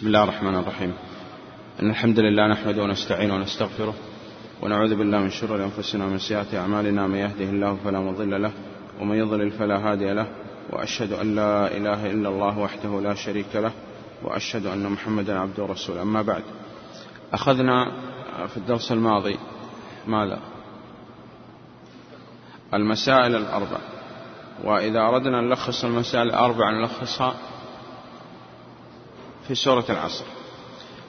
بسم الله الرحمن الرحيم. إن الحمد لله نحمده ونستعينه ونستغفره ونعوذ بالله من شرور أنفسنا ومن سيئات أعمالنا. من يهده الله فلا مضل له ومن يضلل فلا هادي له وأشهد أن لا إله إلا الله وحده لا شريك له وأشهد أن محمدا عبده ورسوله. أما بعد أخذنا في الدرس الماضي ماذا؟ المسائل الأربع. وإذا أردنا نلخص المسائل الأربع نلخصها في سورة العصر.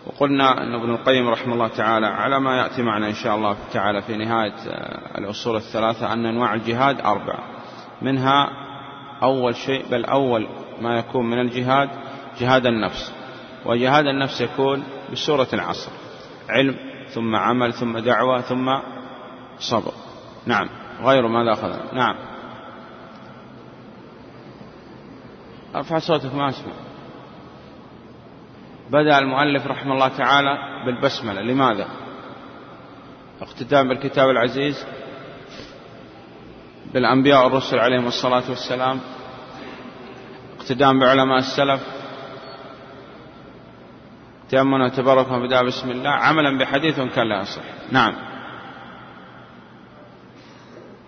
وقلنا أن ابن القيم رحمه الله تعالى على ما يأتي معنا إن شاء الله تعالى في نهاية الأصول الثلاثة أن أنواع الجهاد أربعة منها أول شيء بل أول ما يكون من الجهاد جهاد النفس. وجهاد النفس يكون بسورة العصر. علم ثم عمل ثم دعوة ثم صبر. نعم. غير ماذا أخذنا نعم. أرفع صوتك ما أسمع. بدأ المؤلف رحمه الله تعالى بالبسملة. لماذا؟ اقتداء بالكتاب العزيز بالأنبياء والرسل عليهم الصلاة والسلام اقتداء بعلماء السلف تيمنا وتبركا بدأ بسم الله عملا بحديث كان لا يصح. نعم.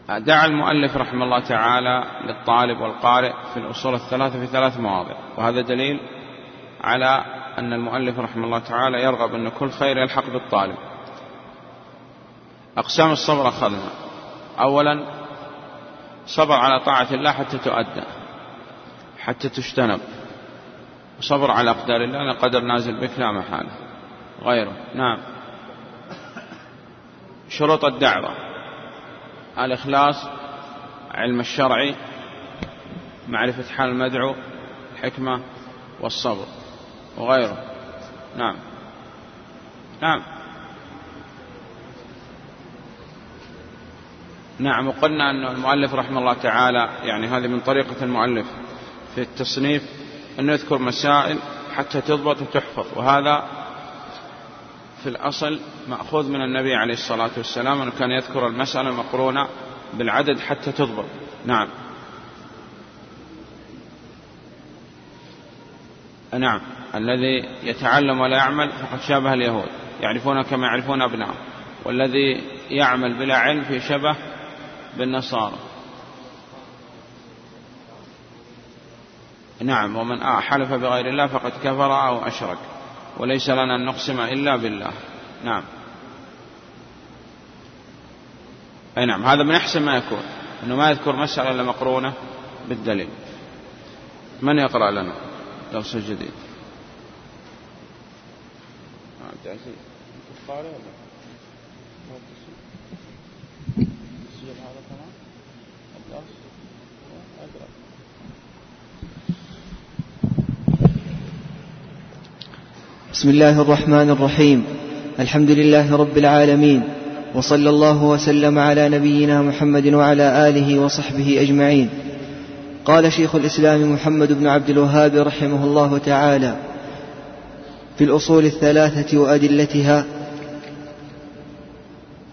دعا المؤلف رحمه الله تعالى للطالب والقارئ في الأصول الثلاثة في ثلاث مواضع وهذا دليل على أن المؤلف رحمه الله تعالى يرغب أن كل خير يلحق بالطالب. أقسام الصبر أخذنا. أولا صبر على طاعة الله حتى تؤدى حتى تجتنب. وصبر على أقدار الله أن قدر نازل بك لا محالة غيره. نعم. شروط الدعوة. الإخلاص علم الشرعي معرفة حال المدعو الحكمة والصبر. وغيره. نعم. نعم. نعم وقلنا أن المؤلف رحمه الله تعالى يعني هذه من طريقة المؤلف في التصنيف أنه يذكر مسائل حتى تضبط وتحفظ وهذا في الأصل مأخوذ من النبي عليه الصلاة والسلام أنه كان يذكر المسألة المقرونة بالعدد حتى تضبط. نعم. نعم. الذي يتعلم ولا يعمل فقد شابه اليهود. يعرفون كما يعرفون أبناءهم. والذي يعمل بلا علم في شبه بالنصارى. نعم. ومن حلف بغير الله فقد كفر أو أشرك. وليس لنا أن نقسم إلا بالله. نعم. أي نعم. هذا من أحسن ما يكون. أنه ما يذكر مسألة إلا مقرونة بالدليل. من يقرأ لنا؟ درس جديد بسم الله الرحمن الرحيم. الحمد لله رب العالمين. وصلى الله وسلم على نبينا محمد وعلى آله وصحبه أجمعين. قال شيخ الإسلام محمد بن عبد الوهاب رحمه الله تعالى في الأصول الثلاثة وأدلتها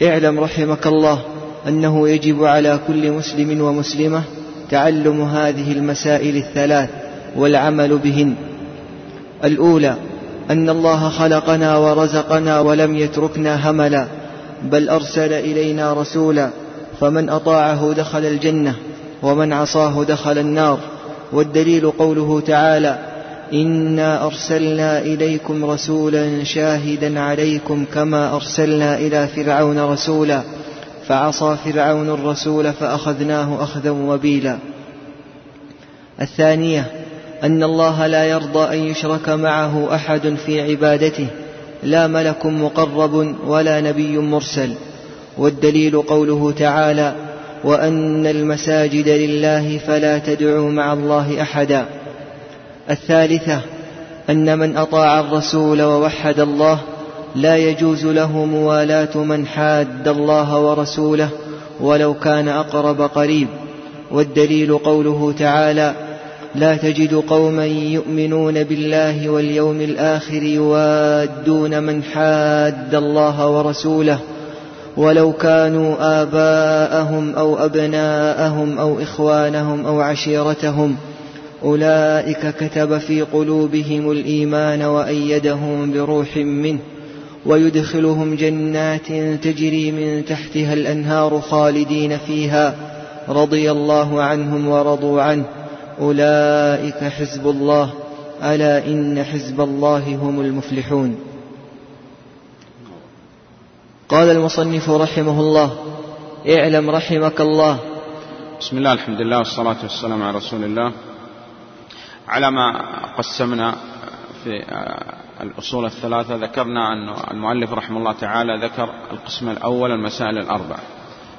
اعلم رحمك الله أنه يجب على كل مسلم ومسلمة تعلم هذه المسائل الثلاث والعمل بهن. الأولى أن الله خلقنا ورزقنا ولم يتركنا هملا بل أرسل إلينا رسولا فمن أطاعه دخل الجنة. ومن عصاه دخل النار والدليل قوله تعالى إنا أرسلنا إليكم رسولا شاهدا عليكم كما أرسلنا إلى فرعون رسولا فعصى فرعون الرسول فأخذناه اخذا وبيلا. الثانية أن الله لا يرضى أن يشرك معه أحد في عبادته لا ملك مقرب ولا نبي مرسل. والدليل قوله تعالى وأن المساجد لله فلا تدعوا مع الله أحدا. الثالثة أن من أطاع الرسول ووحد الله لا يجوز له موالاة من حاد الله ورسوله ولو كان أقرب قريب. والدليل قوله تعالى لا تجد قوما يؤمنون بالله واليوم الآخر يوادون من حاد الله ورسوله ولو كانوا آباءهم أو أبناءهم أو إخوانهم أو عشيرتهم أولئك كتب في قلوبهم الإيمان وأيدهم بروح منه ويدخلهم جنات تجري من تحتها الأنهار خالدين فيها رضي الله عنهم ورضوا عنه. أولئك حزب الله ألا إن حزب الله هم المفلحون. قال المصنف رحمه الله اعلم رحمك الله. بسم الله الحمد لله والصلاة والسلام على رسول الله. على ما قسمنا في الأصول الثلاثة ذكرنا أن المؤلف رحمه الله تعالى ذكر القسم الأول المسائل الأربع.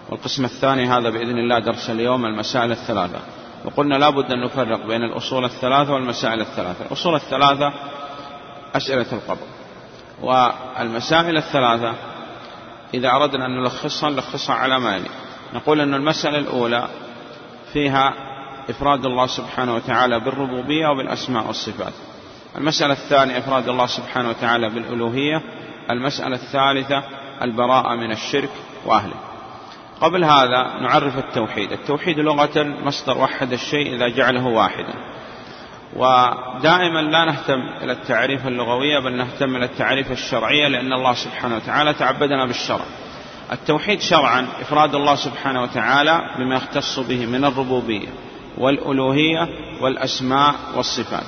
والقسم الثاني هذا بإذن الله درس اليوم المسائل الثلاثة. وقلنا لابد أن نفرق بين الأصول الثلاثة والمسائل الثلاثة. الأصول الثلاثة أسئلة القبر. والمسائل الثلاثة إذا أردنا أن نلخصها نلخصها على ما يلي نقول أن المسألة الأولى فيها إفراد الله سبحانه وتعالى بالربوبية وبالأسماء والصفات. المسألة الثانية إفراد الله سبحانه وتعالى بالألوهية. المسألة الثالثة البراءة من الشرك وأهله. قبل هذا نعرف التوحيد. التوحيد لغة مصدر وحد الشيء إذا جعله واحدا. ودائما لا نهتم إلى التعريف اللغوية بل نهتم إلى التعريف الشرعية لأن الله سبحانه وتعالى تعبدنا بالشرع. التوحيد شرعا إفراد الله سبحانه وتعالى بما يختص به من الربوبية والألوهية والأسماء والصفات.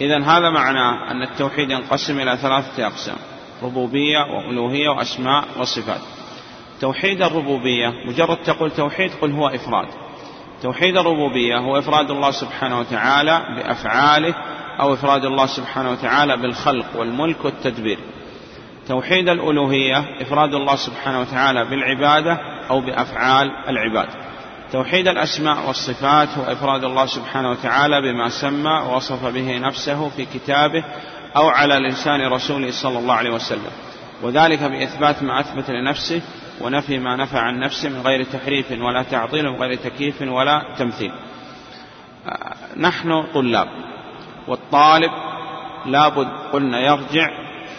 إذا هذا معناه أن التوحيد ينقسم إلى ثلاثة أقسام ربوبية وألوهية وأسماء وصفات. توحيد الربوبية مجرد تقول توحيد قل هو إفراد. توحيد الربوبية هو إفراد الله سبحانه وتعالى بأفعاله أو إفراد الله سبحانه وتعالى بالخلق والملك والتدبير. توحيد الألوهية إفراد الله سبحانه وتعالى بالعبادة أو بأفعال العباد. توحيد الأسماء والصفات هو إفراد الله سبحانه وتعالى بما سمى ووصف به نفسه في كتابه أو على لسان رسوله صلى الله عليه وسلم. وذلك بإثبات ما أثبت لنفسه ونفي ما نفى عن نفسه من غير تحريف ولا تعطيل وغير تكييف ولا تمثيل. نحن طلاب والطالب لابد قلنا يرجع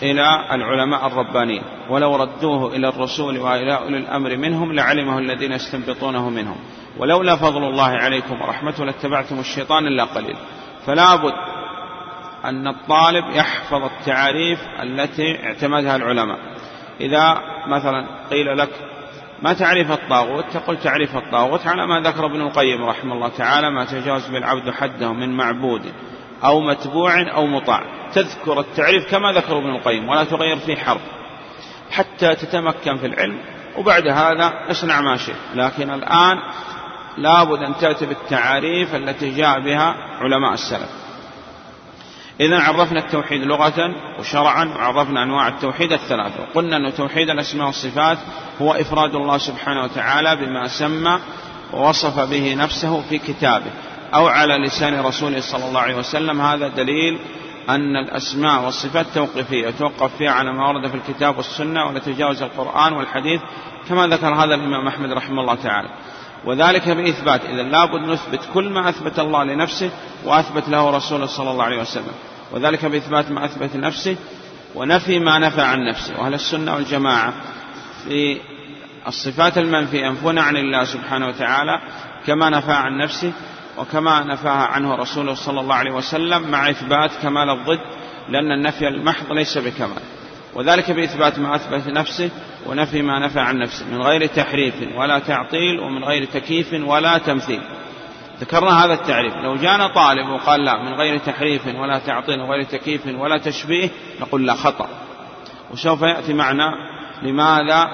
إلى العلماء الربانيين ولو ردوه إلى الرسول وإلى أولي الأمر منهم لعلمه الذين يستنبطونه منهم. ولولا فضل الله عليكم ورحمته لاتبعتم الشيطان إلا قليل. فلا بد أن الطالب يحفظ التعاريف التي اعتمدها العلماء. إذا مثلا قيل لك ما تعريف الطاغوت؟ تقول تعريف الطاغوت على ما ذكر ابن القيم رحمه الله تعالى ما تجاوز بالعبد حده من معبود أو متبوع أو مطاع. تذكر التعريف كما ذكر ابن القيم ولا تغير فيه حرف حتى تتمكن في العلم. وبعد هذا اصنع ما شئت. لكن الآن لابد أن تأتي بالتعاريف التي جاء بها علماء السلف. إذا عرفنا التوحيد لغة وشرعا وعرفنا أنواع التوحيد الثلاثة. وقلنا أن توحيد الأسماء والصفات هو إفراد الله سبحانه وتعالى بما سمى ووصف به نفسه في كتابه أو على لسان رسوله صلى الله عليه وسلم. هذا دليل أن الأسماء والصفات توقيفية توقف فيها على ما ورد في الكتاب والسنة ولا تجاوز القرآن والحديث كما ذكر هذا الإمام أحمد رحمه الله تعالى. وذلك بإثبات إذا لابد نثبت كل ما أثبت الله لنفسه وأثبت له رسوله صلى الله عليه وسلم. وذلك بإثبات ما أثبت لنفسه ونفي ما نفى عن نفسه. وأهل السنة والجماعة في الصفات المنفية ينفون عن الله سبحانه وتعالى كما نفى عن نفسه وكما نفاها عنه رسوله صلى الله عليه وسلم مع إثبات كمال الضد لأن النفي المحض ليس بكمال. وذلك بإثبات ما أثبت نفسه ونفي ما نفى عن نفسه من غير تحريف ولا تعطيل ومن غير تكييف ولا تمثيل. ذكرنا هذا التعريف. لو جانا طالب وقال لا من غير تحريف ولا تعطيل وغير تكييف ولا تشبيه نقول لا خطأ. وسوف يأتي معنا لماذا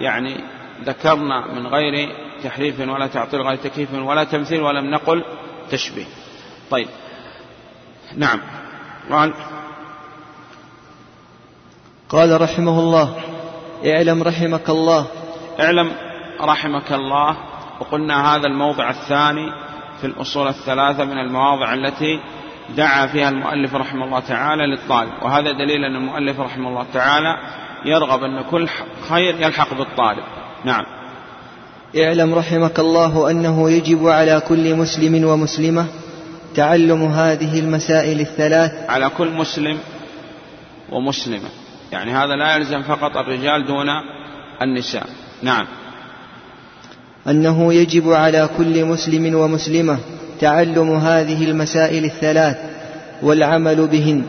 يعني ذكرنا من غير تحريف ولا تعطيل غير تكييف ولا تمثيل ولم نقل تشبيه. طيب. نعم. قال قال رحمه الله اعلم رحمك الله. اعلم رحمك الله. وقلنا هذا الموضع الثاني في الأصول الثلاثة من المواضع التي دعا فيها المؤلف رحمه الله تعالى للطالب. وهذا دليل أن المؤلف رحمه الله تعالى يرغب أن كل خير يلحق بالطالب. نعم. اعلم رحمك الله أنه يجب على كل مسلم ومسلمة تعلم هذه المسائل الثلاث. على كل مسلم ومسلمة. يعني هذا لا يلزم فقط الرجال دون النساء. نعم. أنه يجب على كل مسلم ومسلمة تعلم هذه المسائل الثلاث والعمل بهن.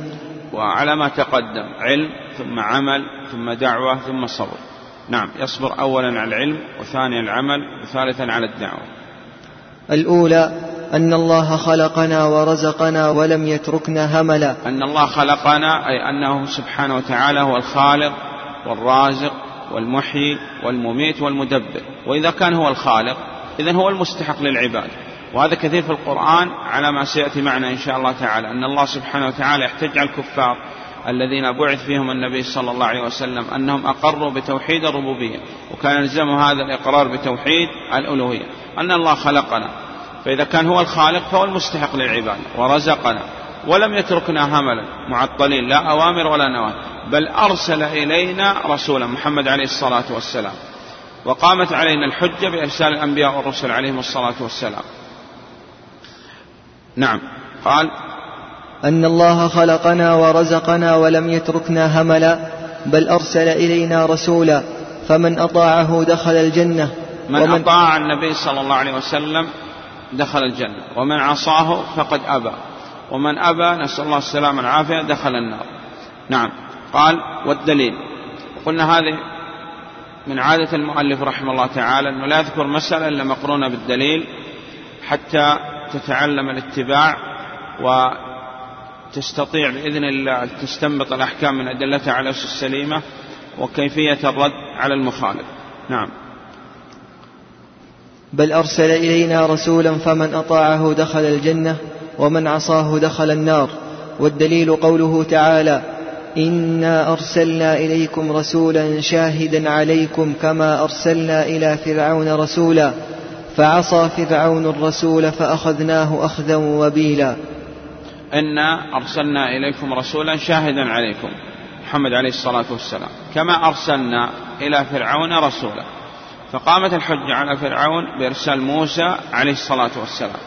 وعلى ما تقدم علم ثم عمل ثم دعوة ثم صبر. نعم يصبر أولا على العلم وثانيا العمل وثالثا على الدعوة. الأولى أن الله خلقنا ورزقنا ولم يتركنا هملا. أن الله خلقنا أي أنه سبحانه وتعالى هو الخالق والرازق والمحيي والمميت والمدبر. وإذا كان هو الخالق إذا هو المستحق للعباد. وهذا كثير في القرآن على ما سيأتي معنا إن شاء الله تعالى. أن الله سبحانه وتعالى يحتج على الكفار الذين بعث فيهم النبي صلى الله عليه وسلم أنهم أقروا بتوحيد الربوبية. وكان يلزم هذا الإقرار بتوحيد الألوهية. أن الله خلقنا. فإذا كان هو الخالق فهو المستحق للعبادة ورزقنا ولم يتركنا هملا معطلين لا أوامر ولا نواهي بل أرسل إلينا رسولا محمد عليه الصلاة والسلام. وقامت علينا الحجة بإرسال الأنبياء والرسل عليهم الصلاة والسلام. نعم. قال أن الله خلقنا ورزقنا ولم يتركنا هملا بل أرسل إلينا رسولا فمن أطاعه دخل الجنة. من ومن أطاع النبي صلى الله عليه وسلم دخل الجنة. ومن عصاه فقد أبى. ومن أبى نسأل الله السلامة والعافية دخل النار. نعم. قال والدليل. قلنا هذه من عادة المؤلف رحمه الله تعالى أنه لا يذكر مسألة إلا مقرونة بالدليل حتى تتعلم الاتباع وتستطيع بإذن الله تستنبط الأحكام من أدلتها على السليمة وكيفية الرد على المخالف. نعم. بل أرسل إلينا رسولا فمن أطاعه دخل الجنة ومن عصاه دخل النار. والدليل قوله تعالى إنا أرسلنا إليكم رسولا شاهدا عليكم كما أرسلنا إلى فرعون رسولا. فعصى فرعون الرسول فأخذناه أخذا وبيلا. إنا أرسلنا إليكم رسولا شاهدا عليكم. محمد عليه الصلاة والسلام. كما أرسلنا إلى فرعون رسولا. فقامت الحجة على فرعون بإرسال موسى عليه الصلاة والسلام.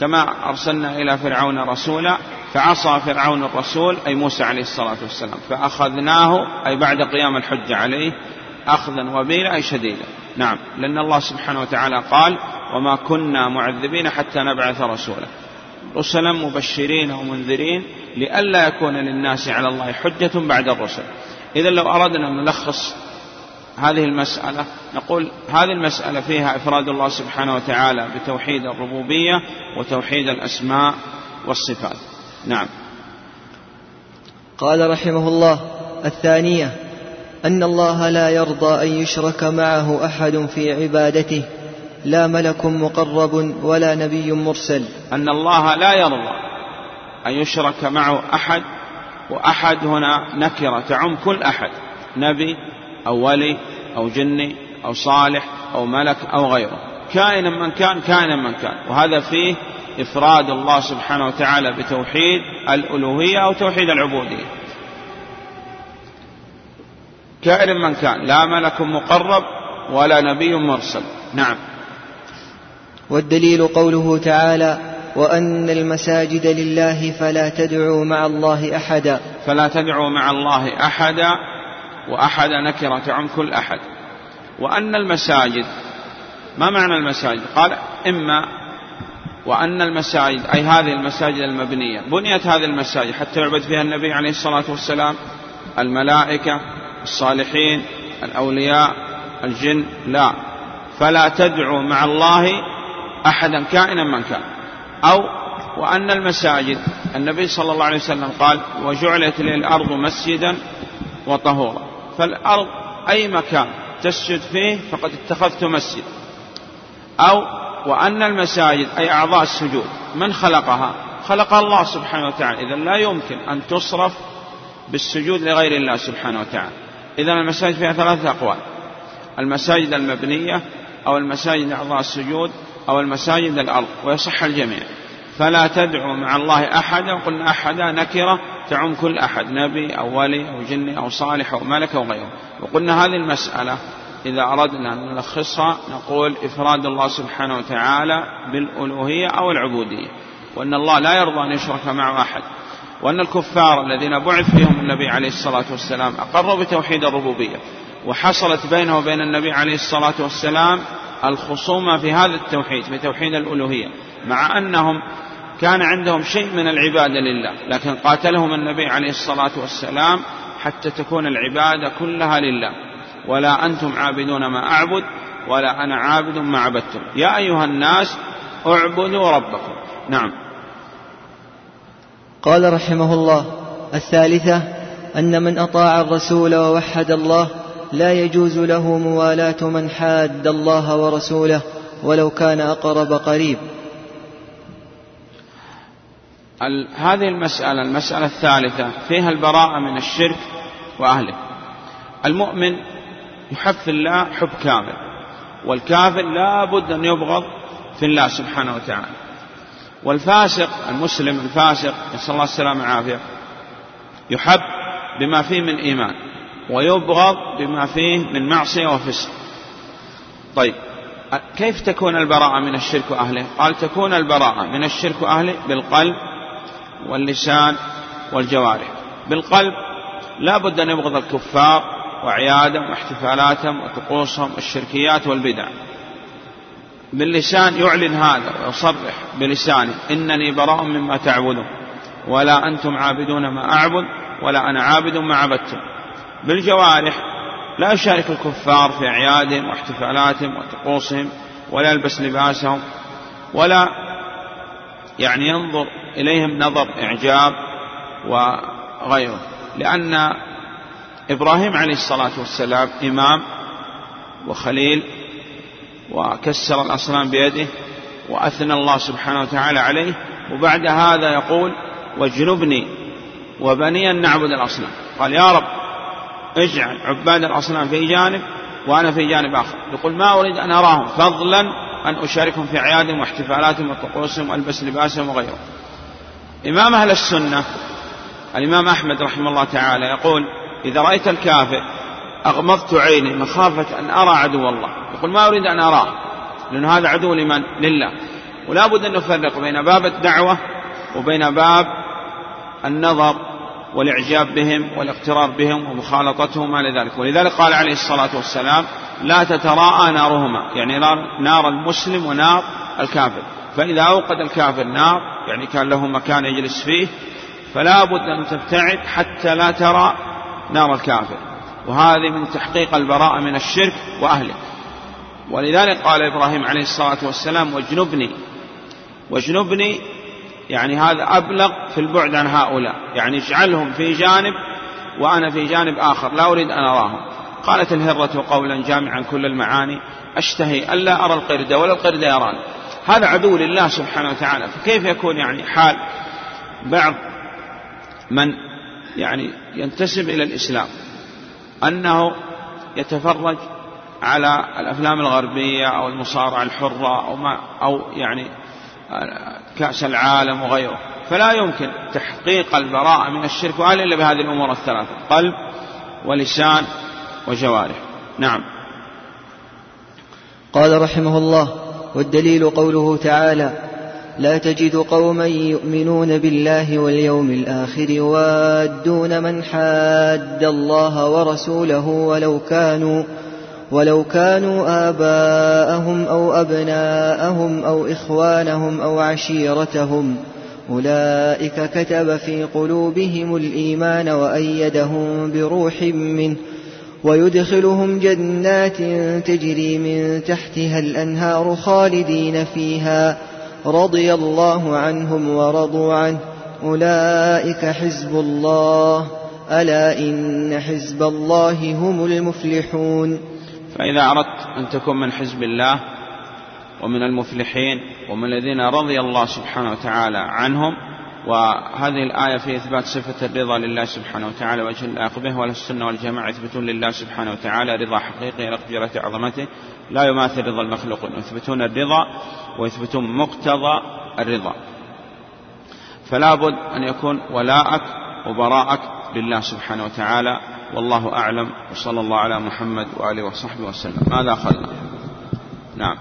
كما أرسلنا إلى فرعون رسولا فعصى فرعون الرسول أي موسى عليه الصلاة والسلام. فأخذناه أي بعد قيام الحجة عليه أخذا وبيلا أي شديدا. نعم لأن الله سبحانه وتعالى قال وما كنا معذبين حتى نبعث رسولا. رسلا مبشرين ومنذرين لئلا يكون للناس على الله حجة بعد الرسل. إذا لو أردنا أن نلخص هذه المسألة. نقول هذه المسألة فيها إفراد الله سبحانه وتعالى بتوحيد الربوبية وتوحيد الأسماء والصفات. نعم. قال رحمه الله الثانية أن الله لا يرضى أن يشرك معه أحد في عبادته لا ملك مقرب ولا نبي مرسل. أن الله لا يرضى أن يشرك معه أحد وأحد هنا نكرة تعم كل أحد نبي أو ولي أو جني أو صالح أو ملك أو غيره. كائنا من كان كائنا من كان. وهذا فيه إفراد الله سبحانه وتعالى بتوحيد الألوهية أو توحيد العبودية. كائن من كان لا ملك مقرب ولا نبي مرسل. نعم. والدليل قوله تعالى وأن المساجد لله فلا تدعوا مع الله أحدا. فلا تدعوا مع الله أحدا وأحد نكرة تعم كل أحد. وأن المساجد ما معنى المساجد؟ قال إما وأن المساجد أي هذه المساجد المبنية. بنيت هذه المساجد حتى يعبد فيها النبي عليه الصلاة والسلام الملائكة الصالحين الأولياء الجن لا. فلا تدعوا مع الله أحدا كائنا من كان. أو وأن المساجد النبي صلى الله عليه وسلم قال وجعلت لي الأرض مسجدا وطهورا. فالأرض أي مكان تسجد فيه فقد اتخذت مسجد. أو وأن المساجد أي أعضاء السجود من خلقها؟ خلقها الله سبحانه وتعالى. إذا لا يمكن أن تصرف بالسجود لغير الله سبحانه وتعالى. إذا المساجد فيها ثلاثة أقوال. المساجد المبنية أو المساجد أعضاء السجود أو المساجد الأرض ويصح الجميع. فلا تدعوا مع الله أحدا وقلنا أحدا نكرة تعم كل أحد نبي أو ولي أو جني أو صالح أو ملك أو غيره. وقلنا هذه المسألة إذا أردنا أن نلخصها نقول إفراد الله سبحانه وتعالى بالألوهية أو العبودية وأن الله لا يرضى أن يشرك معه أحد وأن الكفار الذين بعث فيهم النبي عليه الصلاة والسلام أقروا بتوحيد الربوبية وحصلت بينه وبين النبي عليه الصلاة والسلام الخصومة في هذا التوحيد في توحيد الألوهية مع أنهم كان عندهم شيء من العبادة لله لكن قاتلهم النبي عليه الصلاة والسلام حتى تكون العبادة كلها لله. ولا أنتم عابدون ما أعبد ولا أنا عابد ما عبدتم. يا أيها الناس اعبدوا ربكم. نعم. قال رحمه الله الثالثة أن من أطاع الرسول ووحد الله لا يجوز له موالاة من حاد الله ورسوله ولو كان أقرب قريب. هذه المسألة المسألة الثالثة فيها البراءة من الشرك وأهله. المؤمن يحب في الله حب كامل والكافر لا بد أن يبغض في الله سبحانه وتعالى. والفاسق المسلم الفاسق نسأل الله السلامة والعافية يحب بما فيه من إيمان ويبغض بما فيه من معصية وفسق. طيب كيف تكون البراءة من الشرك وأهله؟ قال تكون البراءة من الشرك وأهله بالقلب واللسان والجوارح. بالقلب لا بد أن يبغض الكفار وأعيادهم واحتفالاتهم وطقوسهم والشركيات والبدع. باللسان يعلن هذا ويصرح بلسانه. إنني براء مما تعبدون. ولا أنتم عابدون ما أعبد ولا أنا عابد ما عبدتم. بالجوارح لا يشارك الكفار في أعيادهم واحتفالاتهم وطقوسهم ولا يلبس لباسهم ولا يعني ينظر إليهم نظر إعجاب وغيره. لأن إبراهيم عليه الصلاة والسلام إمام وخليل وكسر الأصنام بيده وأثنى الله سبحانه وتعالى عليه. وبعد هذا يقول واجنبني وبني أن نعبد الأصنام. قال يا رب اجعل عباد الأصنام في جانب وأنا في جانب آخر. يقول ما أريد أن أراهم فضلا أن أشاركهم في أعيادهم واحتفالاتهم وطقوسهم وألبس لباسهم وغيره. إمام أهل السنة الإمام أحمد رحمه الله تعالى يقول إذا رأيت الكافر أغمضت عيني مخافة أن أرى عدو الله. يقول ما أريد أن أراه لأن هذا عدو لمن؟ لله. ولا بد أن نفرق بين باب الدعوة وبين باب النظر والإعجاب بهم والاقترار بهم ومخالطتهم ما لذلك ولذلك قال عليه الصلاة والسلام لا تتراءى نارهما يعني نار المسلم ونار الكافر. فإذا أوقد الكافر نار يعني كان له مكان يجلس فيه فلا بد أن تبتعد حتى لا ترى نار الكافر. وهذه من تحقيق البراءة من الشرك وأهله. ولذلك قال إبراهيم عليه الصلاة والسلام واجنبني واجنبني يعني هذا أبلغ في البعد عن هؤلاء. يعني اجعلهم في جانب وأنا في جانب آخر. لا أريد أن أراهم. قالت الهرة قولا جامعا كل المعاني. أشتهي ألا أرى القردة ولا القردة يراني هذا عدو لله سبحانه وتعالى. فكيف يكون يعني حال بعض من يعني ينتسب إلى الإسلام؟ أنه يتفرج على الأفلام الغربية أو المصارعة الحرة أو ما أو يعني كأس العالم وغيره. فلا يمكن تحقيق البراءة من الشرك وأهله إلا بهذه الأمور الثلاثة قلب ولسان وجوارح. نعم. قال رحمه الله والدليل قوله تعالى لا تجد قوما يؤمنون بالله واليوم الآخر يوادون من حاد الله ورسوله ولو كانوا ولو كانوا آباءهم أو أبناءهم أو إخوانهم أو عشيرتهم أولئك كتب في قلوبهم الإيمان وأيدهم بروح منه ويدخلهم جنات تجري من تحتها الأنهار خالدين فيها رضي الله عنهم ورضوا عنه. أولئك حزب الله ألا إن حزب الله هم المفلحون. فإذا أردت أن تكون من حزب الله ومن المفلحين ومن الذين رضي الله سبحانه وتعالى عنهم وهذه الآية في إثبات صفة الرضا لله سبحانه وتعالى اللائق به ولا السنة والجماعة يثبتون لله سبحانه وتعالى رضا حقيقي لقدرة عظمته. لا يماثل رضا المخلوقين يثبتون الرضا ويثبتون مقتضى الرضا. فلا بد أن يكون ولاءك وبراءك لله سبحانه وتعالى. والله أعلم. وصلى الله على محمد وآله وصحبه وسلم. ماذا أخذنا؟ نعم.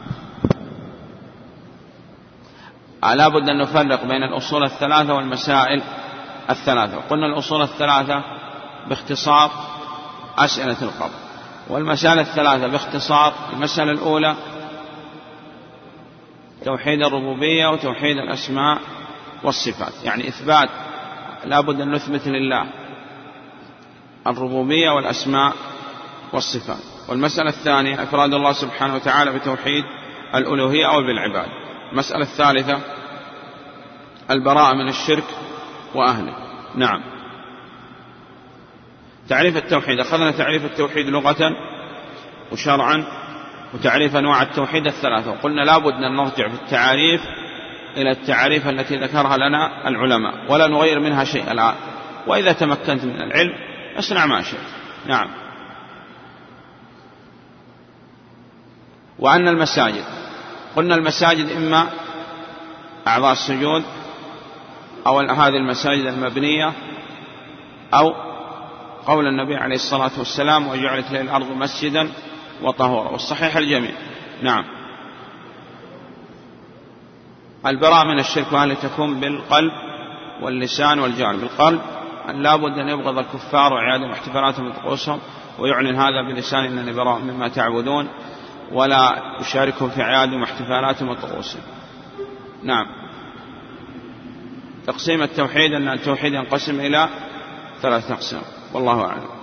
لا بد أن نفرق بين الأصول الثلاثة والمسائل الثلاثة. قلنا الأصول الثلاثة باختصار أسئلة القبر. والمسائل الثلاثة باختصار المسألة الأولى توحيد الربوبية وتوحيد الأسماء والصفات. يعني إثبات لابد أن نثبت لله. الربوبية والأسماء والصفات. والمسألة الثانية إفراد الله سبحانه وتعالى بتوحيد الألوهية أو بالعباد. المسألة الثالثة البراءة من الشرك وأهله. نعم. تعريف التوحيد. أخذنا تعريف التوحيد لغة وشرعا وتعريف أنواع التوحيد الثلاثة. وقلنا لابد أن نرجع في التعاريف إلى التعاريف التي ذكرها لنا العلماء. ولا نغير منها شيء الآن وإذا تمكنت من العلم أصنع ما شئت نعم. وأن المساجد. قلنا المساجد إما أعضاء السجود أو هذه المساجد المبنية أو قول النبي عليه الصلاة والسلام وجعلت لي الأرض مسجدا وطهورا. والصحيح الجميع. نعم. البراء من الشرك وأهله تكون بالقلب واللسان والجوارح بالقلب أن لابد أن يبغض الكفار وعيادهم احتفالاتهم وطقوسهم ويعلن هذا بلسان أنني براء مما تعبدون ولا يشاركهم في أعيادهم واحتفالاتهم وطقوسهم. نعم. تقسيم التوحيد أن التوحيد ينقسم إلى ثلاثة أقسام. والله أعلم.